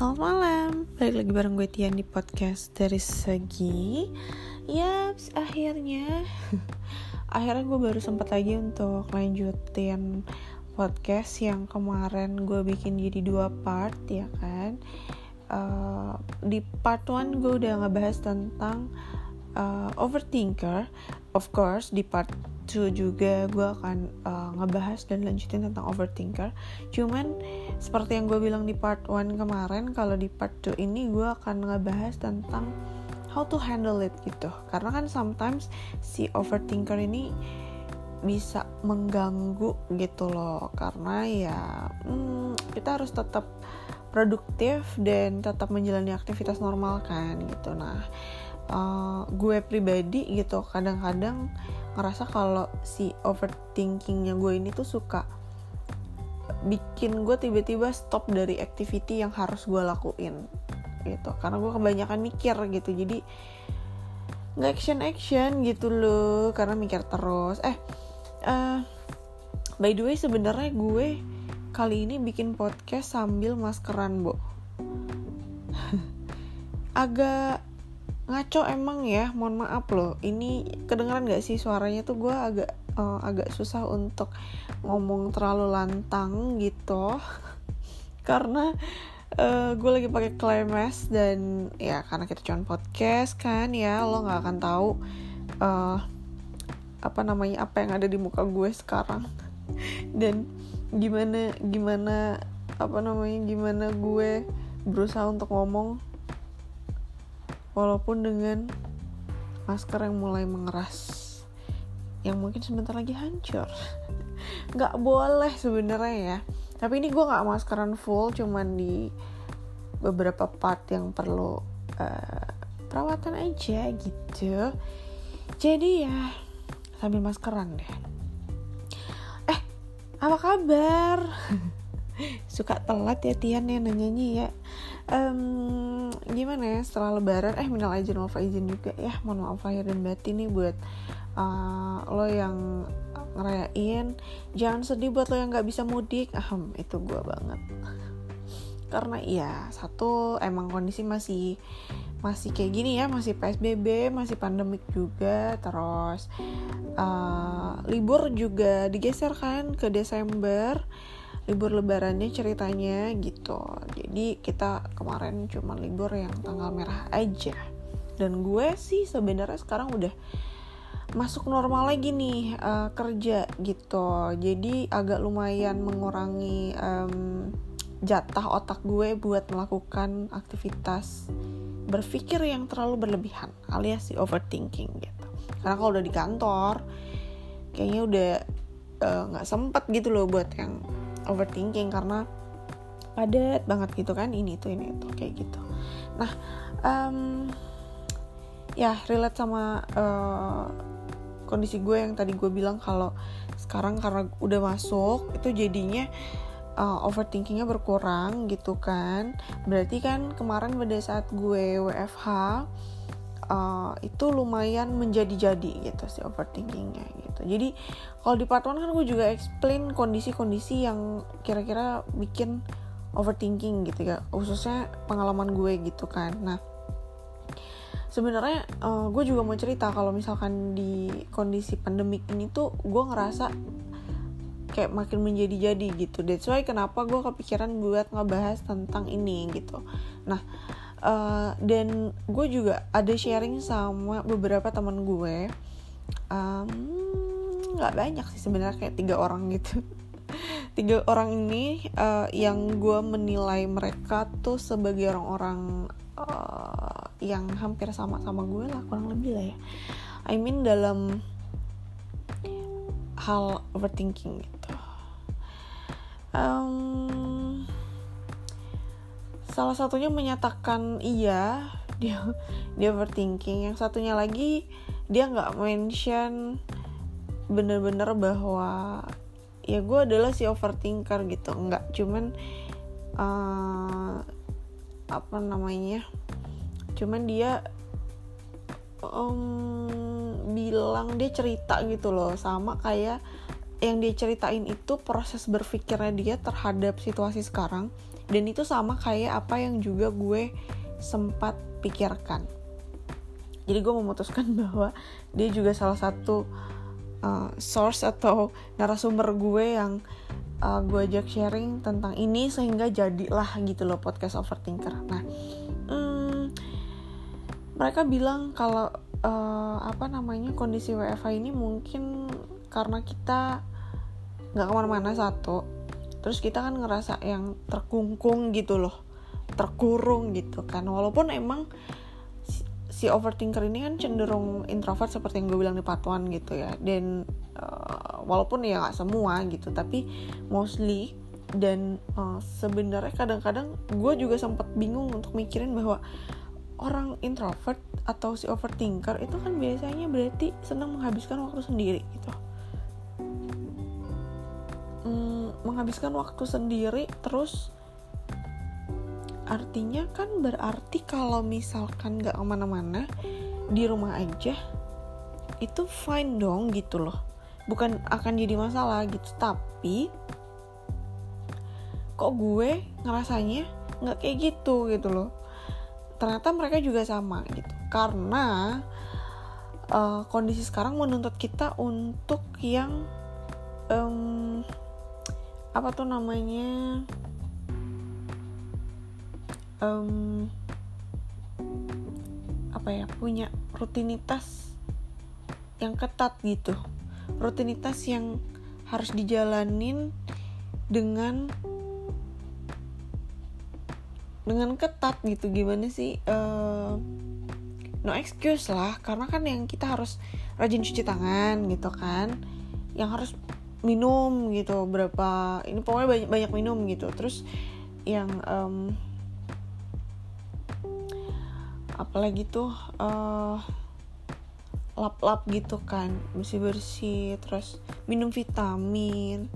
Selamat malam, balik lagi bareng gue Tian di podcast dari segi. Yaps, akhirnya. Akhirnya gue baru sempat lagi untuk lanjutin podcast yang kemarin gue bikin jadi dua part ya kan? Uh, Di part 1 gue udah ngebahas tentang uh, overthinker. Of course di part 2 juga gue akan uh, ngebahas dan lanjutin tentang overthinker. Cuman seperti yang gue bilang di part 1 kemarin kalau di part 2 ini gue akan ngebahas tentang how to handle it gitu. Karena kan sometimes si overthinker ini bisa mengganggu gitu loh. Karena ya hmm, kita harus tetap produktif dan tetap menjalani aktivitas normal kan gitu. Nah uh, gue pribadi gitu kadang-kadang ngerasa kalau si overthinkingnya gue ini tuh suka bikin gue tiba-tiba stop dari activity yang harus gue lakuin gitu. Karena gue kebanyakan mikir gitu jadi nggak action action gitu loh karena mikir terus. Eh uh, by the way sebenarnya gue kali ini bikin podcast sambil maskeran bo. Agak ngaco emang ya mohon maaf loh. Ini kedengeran gak sih suaranya tuh? Gue agak uh, agak susah untuk ngomong terlalu lantang gitu. Karena uh, gue lagi pakai klemes dan ya karena kita cuma podcast kan ya lo nggak akan tahu uh, apa namanya apa yang ada di muka gue sekarang. Dan gimana gimana apa namanya gimana gue berusaha untuk ngomong walaupun dengan masker yang mulai mengeras yang mungkin sebentar lagi hancur. Nggak boleh sebenarnya ya. Tapi ini gue nggak maskeran full cuman di beberapa part yang perlu uh, perawatan aja gitu. Jadi ya sambil maskeran deh. Eh apa kabar suka telat ya Tian ya nanyanya ya. Um, gimana ya setelah lebaran? Eh minal aja wal faizin juga ya. Mohon maaf lahir dan batin nih buat uh, lo yang ngerayain. Jangan sedih buat lo yang nggak bisa mudik. Ahem itu gue banget. Karena iya satu emang kondisi masih masih kayak gini ya. Masih psbb masih pandemik juga. Terus uh, libur juga digeser kan ke desember libur lebarannya ceritanya gitu. Jadi kita kemarin cuma libur yang tanggal merah aja. Dan gue sih sebenarnya sekarang udah masuk normal lagi nih uh, kerja gitu. Jadi agak lumayan mengurangi um, jatah otak gue buat melakukan aktivitas berpikir yang terlalu berlebihan alias si overthinking gitu. Karena kalau udah di kantor kayaknya udah eh, nggak uh, sempet gitu loh buat yang overthinking karena padat banget gitu kan ini tuh ini itu kayak gitu. Nah um, ya relate sama uh, kondisi gue yang tadi gue bilang kalau sekarang karena udah masuk itu jadinya uh, overthinkingnya berkurang gitu kan. Berarti kan kemarin pada saat gue WFH uh, itu lumayan menjadi-jadi gitu si overthinkingnya gitu jadi kalau di part 1 kan gue juga explain kondisi-kondisi yang kira-kira bikin overthinking gitu ya. Khususnya pengalaman gue gitu kan. Nah sebenarnya uh, gue juga mau cerita kalau misalkan di kondisi pandemik ini tuh gue ngerasa kayak makin menjadi-jadi gitu. That's why kenapa gue kepikiran buat ngebahas tentang ini gitu. Nah uh, dan gue juga ada sharing sama beberapa teman gue nggak banyak sih sebenarnya kayak tiga orang gitu. Tiga orang ini uh, yang gue menilai mereka tuh sebagai orang-orang uh, yang hampir sama sama gue lah kurang lebih lah ya. I mean dalam hal overthinking gitu. Um, salah satunya menyatakan iya dia dia overthinking. Yang satunya lagi dia nggak mention bener-bener bahwa ya gue adalah si overthinker gitu. Nggak cuman uh, apa namanya? Cuman dia um, bilang dia cerita gitu loh sama kayak yang dia ceritain itu proses berpikirnya dia terhadap situasi sekarang. Dan itu sama kayak apa yang juga gue sempat pikirkan. Jadi gue memutuskan bahwa dia juga salah satu uh, source atau narasumber gue yang uh, gue ajak sharing tentang ini sehingga jadilah gitu loh podcast overthinker. Nah hmm, mereka bilang kalau uh, apa namanya kondisi WFH ini mungkin karena kita nggak ke mana-mana satu. Terus kita kan ngerasa yang terkungkung gitu loh terkurung gitu kan. Walaupun emang si, overthinker ini kan cenderung introvert seperti yang gue bilang di 1 gitu ya. Dan uh, walaupun ya nggak semua gitu tapi mostly dan uh, sebenarnya kadang-kadang gue juga sempat bingung untuk mikirin bahwa orang introvert atau si overthinker itu kan biasanya berarti senang menghabiskan waktu sendiri gitu. Hmm, menghabiskan waktu sendiri terus artinya kan berarti kalau misalkan nggak ke mana-mana di rumah aja itu fine dong gitu loh. Bukan akan jadi masalah gitu. Tapi kok gue ngerasanya nggak kayak gitu gitu loh. Ternyata mereka juga sama gitu. Karena uh, kondisi sekarang menuntut kita untuk yang um, apa tuh namanya um, apa ya punya rutinitas yang ketat gitu. Rutinitas yang harus dijalanin dengan dengan ketat gitu. Gimana sih? Uh, no excuse lah. Karena kan yang kita harus rajin cuci tangan gitu kan. Yang harus minum gitu. Berapa ini pokoknya banyak banyak minum gitu. Terus yang um, apalagi tuh uh, lap-lap gitu kan bersih bersih terus minum vitamin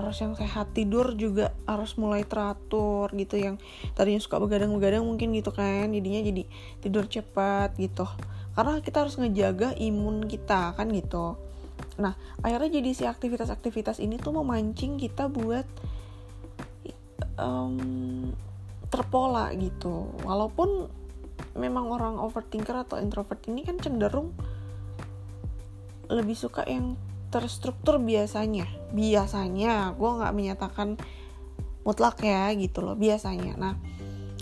harus yang sehat tidur juga harus mulai teratur gitu yang tadinya suka begadang-begadang mungkin gitu kan jadinya jadi tidur cepat gitu. Karena kita harus ngejaga imun kita kan gitu. Nah akhirnya jadi si aktivitas-aktivitas ini tuh memancing kita buat um, terpola gitu. Walaupun memang orang overthinker atau introvert ini kan cenderung lebih suka yang terstruktur biasanya. Biasanya gue nggak menyatakan mutlak ya gitu loh biasanya. Nah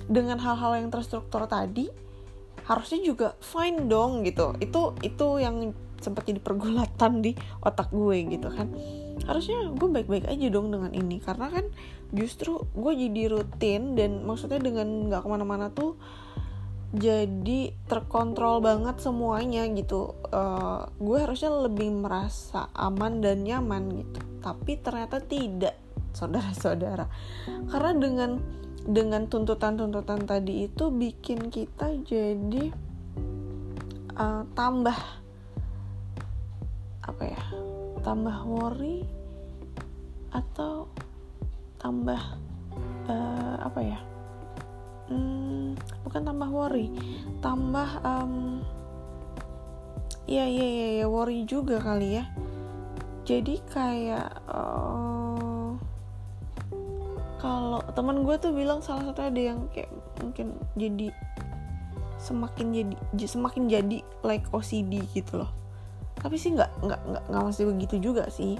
dengan hal-hal yang terstruktur tadi harusnya juga fine dong gitu. Itu itu yang sempat jadi pergulatan di otak gue gitu kan. Harusnya gue baik-baik aja dong dengan ini. Karena kan justru gue jadi rutin dan maksudnya dengan nggak ke mana-mana tuh jadi terkontrol banget semuanya gitu. Uh, gue harusnya lebih merasa aman dan nyaman gitu. Tapi ternyata tidak saudara-saudara. Karena dengan dengan tuntutan-tuntutan tadi itu bikin kita jadi uh, tambah apa ya tambah worry atau tambah uh, apa ya hmm, bukan tambah worry. Tambah um, ya ya ya ya worry juga kali ya. Jadi kayak uh, kalau teman gue tuh bilang salah satu ada yang kayak mungkin jadi semakin jadi semakin jadi like OCD gitu loh. Tapi sih nggak nggak nggak nggak masih begitu juga sih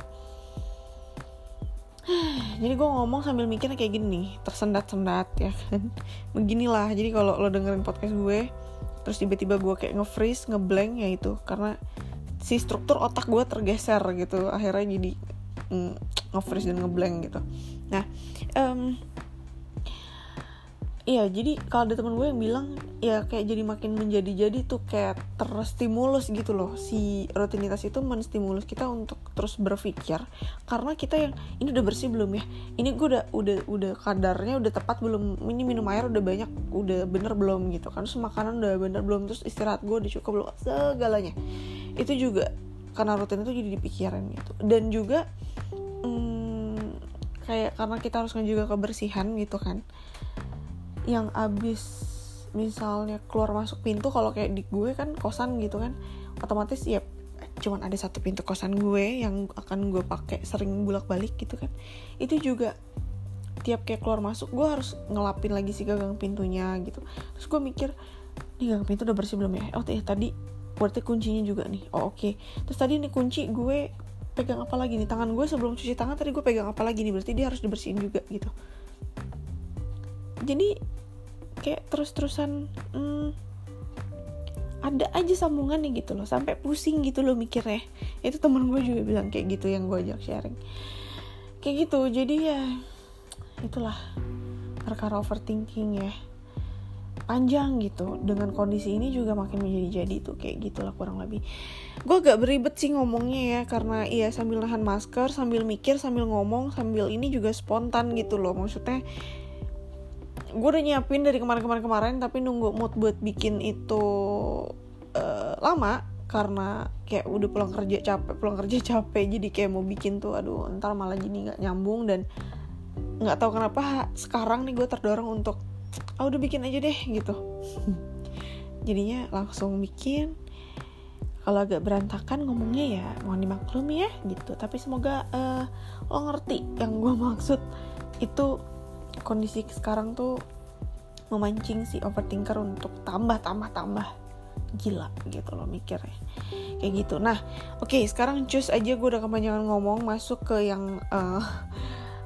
jadi gue ngomong sambil mikirnya kayak gini nih tersendat-sendat ya kan? Beginilah jadi kalau lo dengerin podcast gue terus tiba-tiba gue kayak nge-freeze ngeblank ya itu karena si struktur otak gue tergeser gitu akhirnya jadi mm, nge-freeze dan ngeblank gitu. Nah um, Iya, jadi kalau ada teman gue yang bilang ya kayak jadi makin menjadi-jadi tuh kayak terstimulus gitu loh. Si rutinitas itu menstimulus kita untuk terus berpikir karena kita yang ini udah bersih belum ya? Ini gue udah udah udah kadarnya udah tepat belum? Ini minum air udah banyak, udah bener belum gitu kan? Terus makanan udah bener belum? Terus istirahat gue udah cukup belum? Segalanya. Itu juga karena rutin itu jadi dipikirin gitu. Dan juga hmm, kayak karena kita harus ngejaga kebersihan gitu kan yang abis misalnya keluar masuk pintu kalau kayak di gue kan kosan gitu kan otomatis ya cuman ada satu pintu kosan gue yang akan gue pakai sering bolak balik gitu kan. Itu juga tiap kayak keluar masuk gue harus ngelapin lagi si gagang pintunya gitu. Terus gue mikir nih gagang pintu udah bersih belum ya? Oh tadi berarti kuncinya juga nih. Oh oke. Okay. terus tadi nih kunci gue pegang apa lagi nih? Tangan gue sebelum cuci tangan tadi gue pegang apa lagi nih? Berarti dia harus dibersihin juga gitu. Jadi kayak terus-terusan hmm, ada aja sambungan nih gitu loh. Sampai pusing gitu loh mikirnya. Itu temen gue juga bilang kayak gitu yang gue ajak sharing. Kayak gitu jadi ya itulah perkara overthinking ya. Panjang gitu dengan kondisi ini juga makin menjadi-jadi tuh kayak gitulah kurang lebih. Gue agak beribet sih ngomongnya ya karena iya sambil nahan masker sambil mikir sambil ngomong sambil ini juga spontan gitu loh. Maksudnya gue udah nyiapin dari kemarin-kemarin kemarin tapi nunggu mood buat bikin itu uh, lama. Karena kayak udah pulang kerja capek pulang kerja capek. Jadi kayak mau bikin tuh aduh ntar malah jadi nggak nyambung. Dan nggak tahu kenapa sekarang nih gue terdorong untuk ah udah bikin aja deh gitu. Jadinya langsung bikin. Kalau agak berantakan ngomongnya ya mohon dimaklumi ya gitu. Tapi semoga uh, lo ngerti yang gue maksud. Itu kondisi sekarang tuh memancing si overthinker untuk tambah tambah tambah gila gitu loh mikirnya. Kayak gitu. Nah oke okay, sekarang cus aja gue udah kepanjangan ngomong masuk ke yang uh,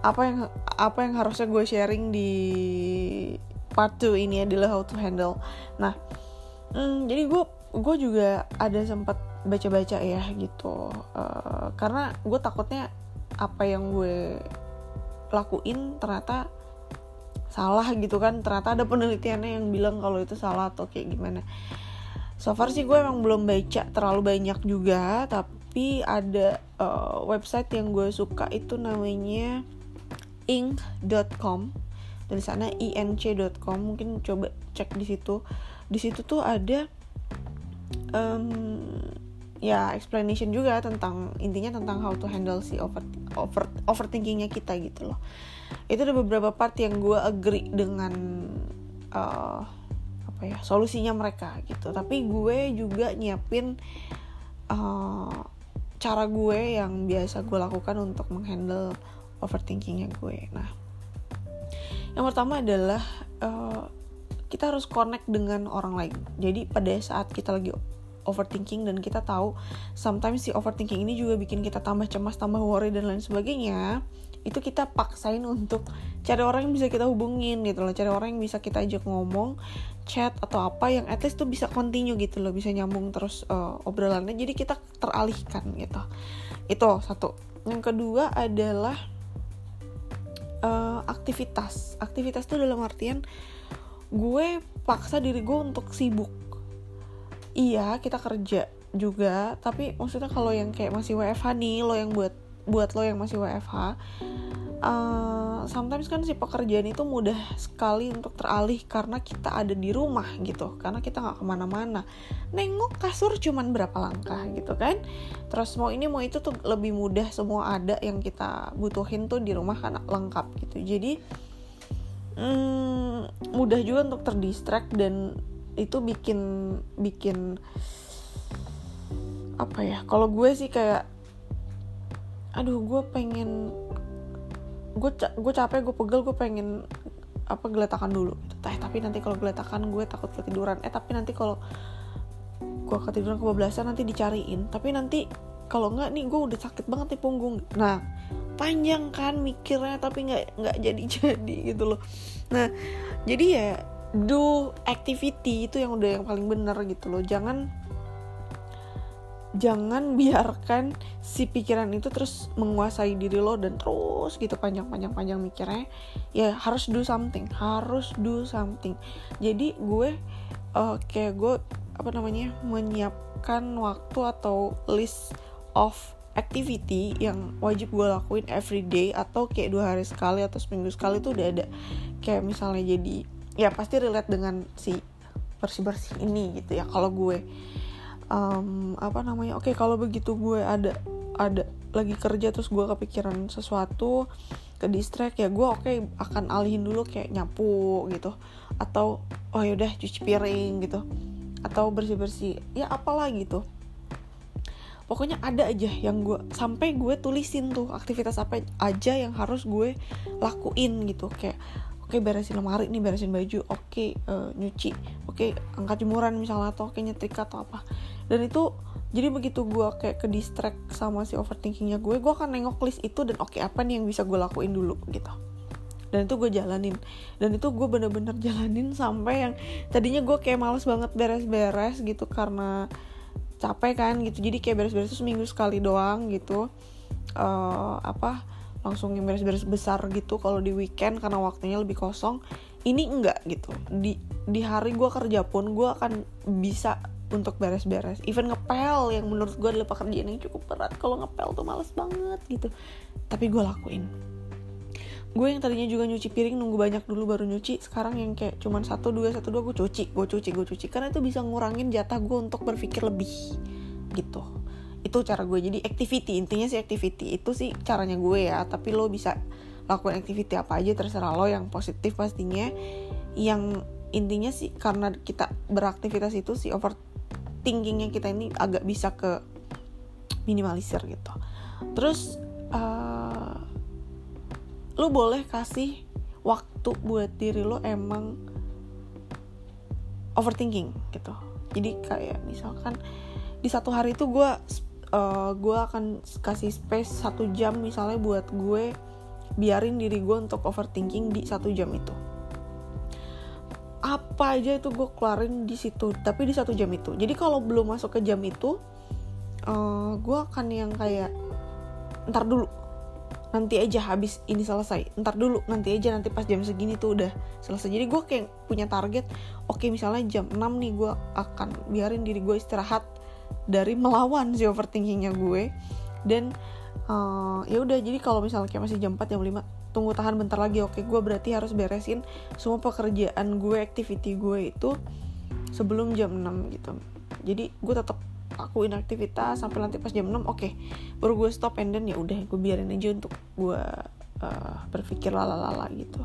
apa yang apa yang harusnya gue sharing di part 2 ini adalah how to handle. Nah hmm, jadi gue gue juga ada sempat baca-baca ya gitu. Uh, karena gue takutnya apa yang gue lakuin ternyata salah gitu kan. Ternyata ada penelitiannya yang bilang kalau itu salah atau kayak gimana. So far sih gue emang belum baca terlalu banyak juga tapi ada uh, website yang gue suka itu namanya ink.com dari sana inc.com mungkin coba cek di situ. Di situ tuh ada um, ya explanation juga tentang intinya tentang how to handle si over over overthinkingnya kita gitu loh itu ada beberapa part yang gue agree dengan uh, apa ya solusinya mereka gitu. Tapi gue juga nyiapin uh, cara gue yang biasa gue lakukan untuk menghandle overthinkingnya gue. Nah yang pertama adalah uh, kita harus connect dengan orang lain. Jadi pada saat kita lagi overthinking dan kita tahu sometimes si overthinking ini juga bikin kita tambah cemas tambah worry dan lain sebagainya itu kita paksain untuk cari orang yang bisa kita hubungin gitu loh cari orang yang bisa kita ajak ngomong chat atau apa yang at least tuh bisa continue gitu loh bisa nyambung terus uh, obrolannya. Jadi kita teralihkan gitu. Itu satu. Yang kedua adalah uh, aktivitas. Aktivitas tuh dalam artian gue paksa diri gue untuk sibuk. Iya kita kerja juga tapi maksudnya kalau yang kayak masih WFH nih lo yang buat buat lo yang masih WFH uh, sometimes kan si pekerjaan itu mudah sekali untuk teralih karena kita ada di rumah gitu karena kita nggak ke mana-mana. Nengok kasur cuman berapa langkah gitu kan? Terus mau ini mau itu tuh lebih mudah semua ada yang kita butuhin tuh di rumah kan lengkap gitu. Jadi hmm, mudah juga untuk terdistract dan itu bikin bikin apa ya? Kalau gue sih kayak aduh gue pengen gue gue capek gue pegel gue pengen apa geletakan dulu. Eh tapi nanti kalau geletakan gue takut ketiduran. Eh tapi nanti kalau gue ketiduran kebablasan nanti dicariin. Tapi nanti kalau nggak nih gue udah sakit banget nih punggung. Nah panjang kan mikirnya tapi nggak nggak jadi jadi gitu loh. Nah jadi ya do activity itu yang udah yang paling bener gitu loh. Jangan jangan biarkan si pikiran itu terus menguasai diri lo dan terus gitu panjang-panjang-panjang mikirnya. Ya harus do something harus do something. Jadi gue uh, kayak gue apa namanya menyiapkan waktu atau list of activity yang wajib gue lakuin every day atau kayak dua hari sekali atau seminggu sekali tuh udah ada. Kayak misalnya jadi ya pasti relate dengan si bersih bersih ini gitu ya kalau gue um, apa namanya? Oke okay, kalau begitu gue ada ada lagi kerja terus gue kepikiran sesuatu ke distract ya gue oke okay, akan alihin dulu kayak nyapu gitu. Atau oh yaudah cuci piring gitu. Atau bersih bersih ya apalah gitu. Pokoknya ada aja yang gue sampai gue tulisin tuh aktivitas apa aja yang harus gue lakuin gitu. Kayak oke okay, beresin lemari nih beresin baju oke okay, uh, nyuci oke okay, angkat jemuran misalnya atau oke okay, nyetrika atau apa dan itu jadi begitu gue kayak ke distract sama si overthinkingnya gue gue akan nengok list itu dan oke okay, apa nih yang bisa gue lakuin dulu gitu. Dan itu gue jalanin. Dan itu gue bener-bener jalanin sampai yang tadinya gue kayak males banget beres-beres gitu karena capek kan gitu. Jadi kayak beres-beres itu seminggu sekali doang gitu. Uh, apa langsung yang beres-beres besar gitu kalau di weekend karena waktunya lebih kosong. Ini enggak gitu. Di di hari gue kerja pun gue akan bisa untuk beres-beres. Even ngepel yang menurut gue adalah pekerjaan yang cukup berat. Kalau ngepel tuh males banget gitu. Tapi gue lakuin. Gue yang tadinya juga nyuci piring nunggu banyak dulu baru nyuci. Sekarang yang kayak cuman satu dua satu dua gue cuci gue cuci gue cuci. Karena itu bisa ngurangin jatah gue untuk berpikir lebih gitu. Itu cara gue jadi activity intinya sih activity. Itu sih caranya gue ya. Tapi lo bisa lakukan activity apa aja terserah lo. Yang positif pastinya. Yang intinya sih karena kita beraktivitas itu sih overthinkingnya kita ini agak bisa ke minimalisir gitu. Terus uh, lu boleh kasih waktu buat diri lo emang overthinking gitu. Jadi kayak misalkan di satu hari itu gue uh, gue akan kasih space satu jam misalnya buat gue biarin diri gue untuk overthinking di satu jam itu apa aja itu gue keluarin di situ tapi di satu jam itu. Jadi kalau belum masuk ke jam itu uh, gue akan yang kayak ntar dulu nanti aja habis ini selesai. Ntar dulu nanti aja nanti pas jam segini tuh udah selesai. Jadi gue kayak punya target oke misalnya jam 6 nih gue akan biarin diri gue istirahat dari melawan si overthinkingnya gue. Dan uh, ya udah jadi kalau misalnya kayak masih jam 4 jam 5 tunggu tahan bentar lagi oke gue berarti harus beresin semua pekerjaan gue activity gue itu sebelum jam 6 gitu. Jadi gue tetap lakuin aktivitas sampai nanti pas jam 6 oke okay, baru gue stop and then ya udah gue biarin aja untuk gue uh, berpikir lalalala gitu.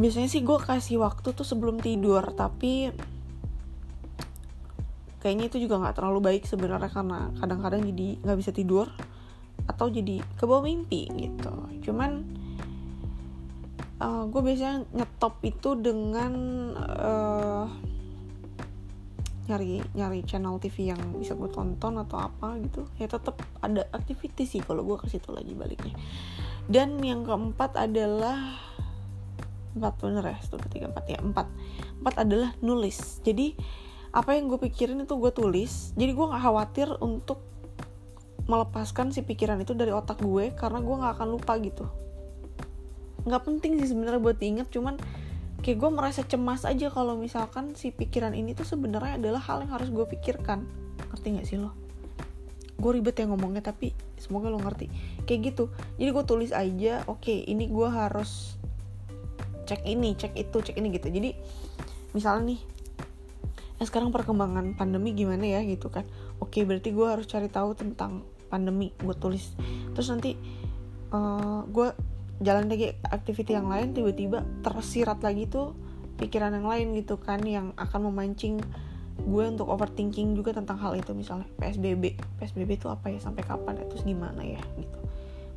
Biasanya sih gue kasih waktu tuh sebelum tidur tapi kayaknya itu juga nggak terlalu baik sebenarnya karena kadang-kadang jadi nggak bisa tidur atau jadi kebawa mimpi gitu. Cuman uh, eh, gue biasanya nyetop itu dengan uh, nyari nyari channel TV yang bisa gue tonton atau apa gitu. Ya tetap ada activity sih kalau gue ke situ lagi baliknya. Dan yang keempat adalah empat bener ya satu tiga empat. Ya empat. Empat adalah nulis. Jadi apa yang gue pikirin itu gue tulis. Jadi gue nggak khawatir untuk melepaskan si pikiran itu dari otak gue karena gue nggak akan lupa gitu nggak penting sih sebenarnya buat diinget cuman kayak gue merasa cemas aja kalau misalkan si pikiran ini tuh sebenarnya adalah hal yang harus gue pikirkan. Ngerti nggak sih lo? Gue ribet ya ngomongnya tapi semoga lo ngerti. Kayak gitu. Jadi gue tulis aja oke okay, ini gue harus cek ini cek itu cek ini gitu. Jadi misalnya nih eh, sekarang perkembangan pandemi gimana ya? Gitu kan. Oke okay, berarti gue harus cari tahu tentang pandemi gue tulis. Terus nanti uh, gue jalan lagi activity yang lain tiba-tiba tersirat lagi tuh pikiran yang lain gitu kan yang akan memancing gue untuk overthinking juga tentang hal itu. Misalnya PSBB PSBB itu apa ya sampai kapan ya terus gimana ya gitu.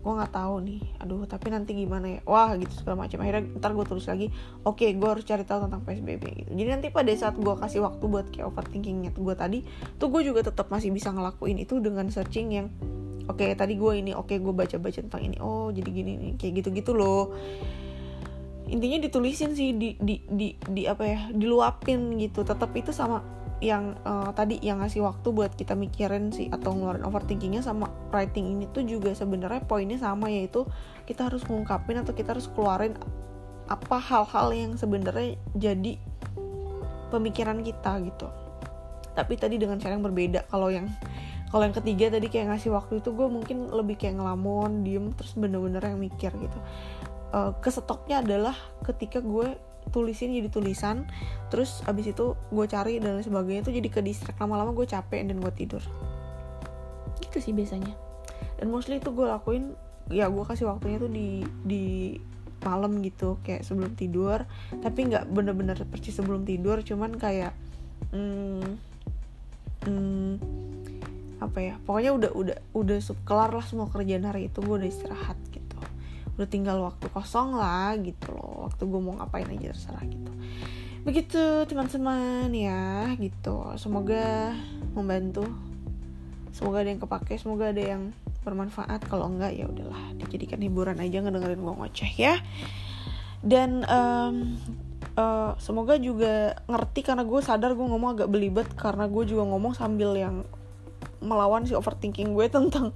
Gue nggak tahu nih aduh tapi nanti gimana ya wah gitu segala macam. Akhirnya ntar gue tulis lagi oke okay, gue harus cari tahu tentang PSBB gitu. Jadi nanti pada saat gue kasih waktu buat kayak overthinkingnya gue tadi tuh gue juga tetap masih bisa ngelakuin itu dengan searching yang oke okay, tadi gue ini oke okay, gue baca baca tentang ini. Oh jadi gini nih kayak gitu gitu loh. Intinya ditulisin sih di di di, di apa ya diluapin gitu. Tetap itu sama yang uh, tadi yang ngasih waktu buat kita mikirin sih atau ngeluarin overthinkingnya sama writing ini tuh juga sebenarnya poinnya sama yaitu kita harus ngungkapin atau kita harus keluarin apa hal-hal yang sebenarnya jadi pemikiran kita gitu. Tapi tadi dengan cara yang berbeda kalau yang kalau yang ketiga tadi kayak ngasih waktu itu gue mungkin lebih kayak ngelamun diem terus bener-bener yang mikir gitu. Uh, kesetopnya adalah ketika gue tulisin jadi tulisan terus abis itu gue cari dan lain sebagainya itu jadi ke distract lama-lama gue capek dan gue tidur. Gitu sih biasanya. Dan mostly itu gue lakuin ya gue kasih waktunya tuh di di malam gitu kayak sebelum tidur. Tapi nggak bener-bener persis sebelum tidur cuman kayak hmm, hmm, apa ya pokoknya udah udah udah kelar lah semua kerjaan hari itu gue udah istirahat gitu. Udah tinggal waktu kosong lah gitu loh waktu gue mau ngapain aja terserah gitu. Begitu teman-teman ya gitu. Semoga membantu. Semoga ada yang kepake semoga ada yang bermanfaat. Kalau enggak ya udahlah dijadikan hiburan aja ngedengerin gue ngoceh ya. Dan um, uh, semoga juga ngerti karena gue sadar gue ngomong agak belibet karena gue juga ngomong sambil yang melawan si overthinking gue tentang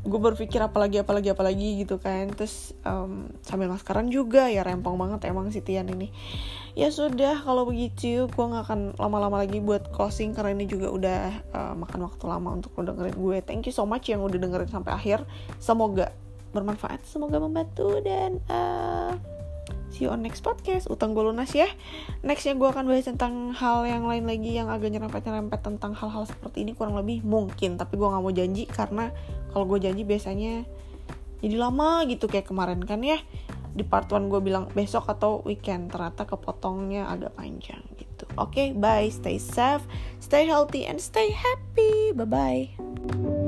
gue berpikir apalagi apalagi apalagi gitu kan. Terus um, sambil maskeran juga ya rempong banget emang si Tian ini. Ya sudah kalau begitu gue nggak akan lama-lama lagi buat closing karena ini juga udah uh, makan waktu lama untuk lo dengerin gue. Thank you so much yang udah dengerin sampai akhir. Semoga bermanfaat semoga membantu dan uh, see you on next podcast utang gue lunas ya. Nextnya gue akan bahas tentang hal yang lain lagi yang agak nyerempet-nyerempet tentang hal-hal seperti ini kurang lebih mungkin. Tapi gue nggak mau janji karena kalau gue janji biasanya jadi lama gitu kayak kemarin kan ya. Di part 1 gue bilang besok atau weekend. Ternyata kepotongnya agak panjang gitu. Oke okay, bye. Stay safe stay healthy and stay happy. Bye bye